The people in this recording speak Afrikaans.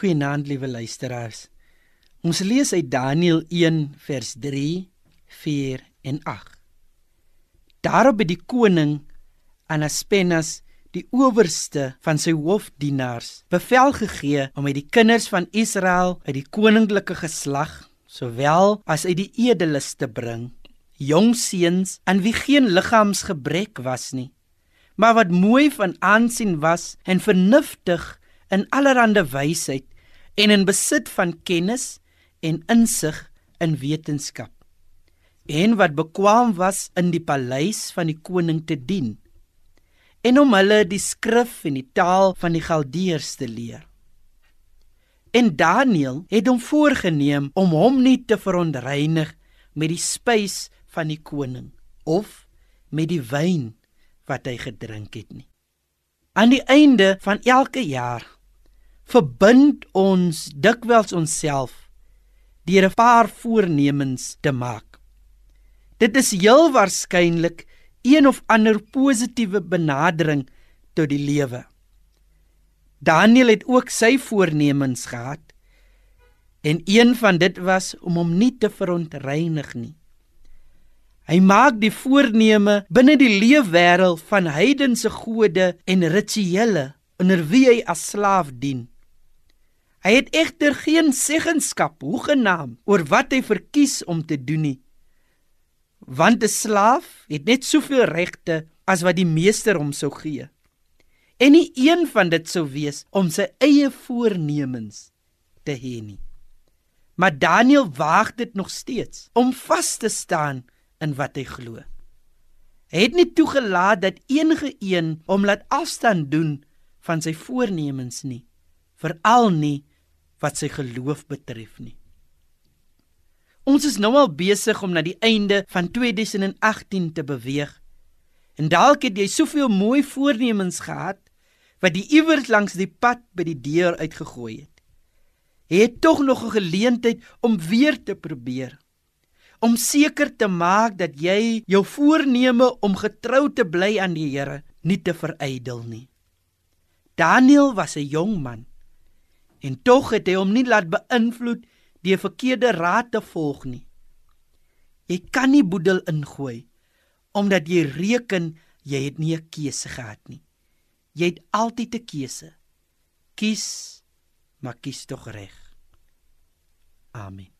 Goeienaand, liewe luisteraars. Ons lees uit Daniël 1 vers 3, 4 en 8. Daarop het die koning Anaspenas, die owerste van sy hoofdienaars, bevel gegee om uit die kinders van Israel uit die koninklike geslag, sowel as uit die edeles te bring, jong seuns aan wie geen liggaamsgebrek was nie, maar wat mooi van aansien was en vernuftig in allerlei wysheid en in besit van kennis en insig in wetenskap en wat bekwam was in die paleis van die koning te dien en om hulle die skrif en die taal van die galdeërs te leer. En Daniël het hom voorgenem om hom nie te verontreinig met die spys van die koning of met die wyn wat hy gedrink het nie. Aan die einde van elke jaar verbind ons dikwels onsself deur 'n paar voornemens te maak. Dit is heel waarskynlik een of ander positiewe benadering tot die lewe. Daniel het ook sy voornemens gehad en een van dit was om hom nie te verontreinig nie. Hy maak die voorneme binne die leefwêreld van heidense gode en rituele onder wie hy as slaaf dien. Hy het egter geen seggenskap hoegenaam oor wat hy verkies om te doen nie. Want 'n slaaf het net soveel regte as wat die meester hom sou gee. En nie een van dit sou wees om sy eie voornemens te hê nie. Maar Daniel waag dit nog steeds om vas te staan in wat hy glo. Hy het nie toegelaat dat enige een hom laat afstand doen van sy voornemens nie, veral nie wat sy geloof betref nie. Ons is nou al besig om na die einde van 2018 te beweeg. En dalk het jy soveel mooi voornemens gehad wat jy iewers langs die pad by die deur uitgegooi het. Jy het tog nog 'n geleentheid om weer te probeer. Om seker te maak dat jy jou voorneme om getrou te bly aan die Here nie te verydel nie. Daniel was 'n jong man en tog het hy hom nie laat beïnvloed deur verkeerde raad te volg nie. Jy kan nie boedel ingooi omdat jy reken jy het nie 'n keuse gehad nie. Jy het altyd 'n keuse. Kies, maar kies tog reg. Amen.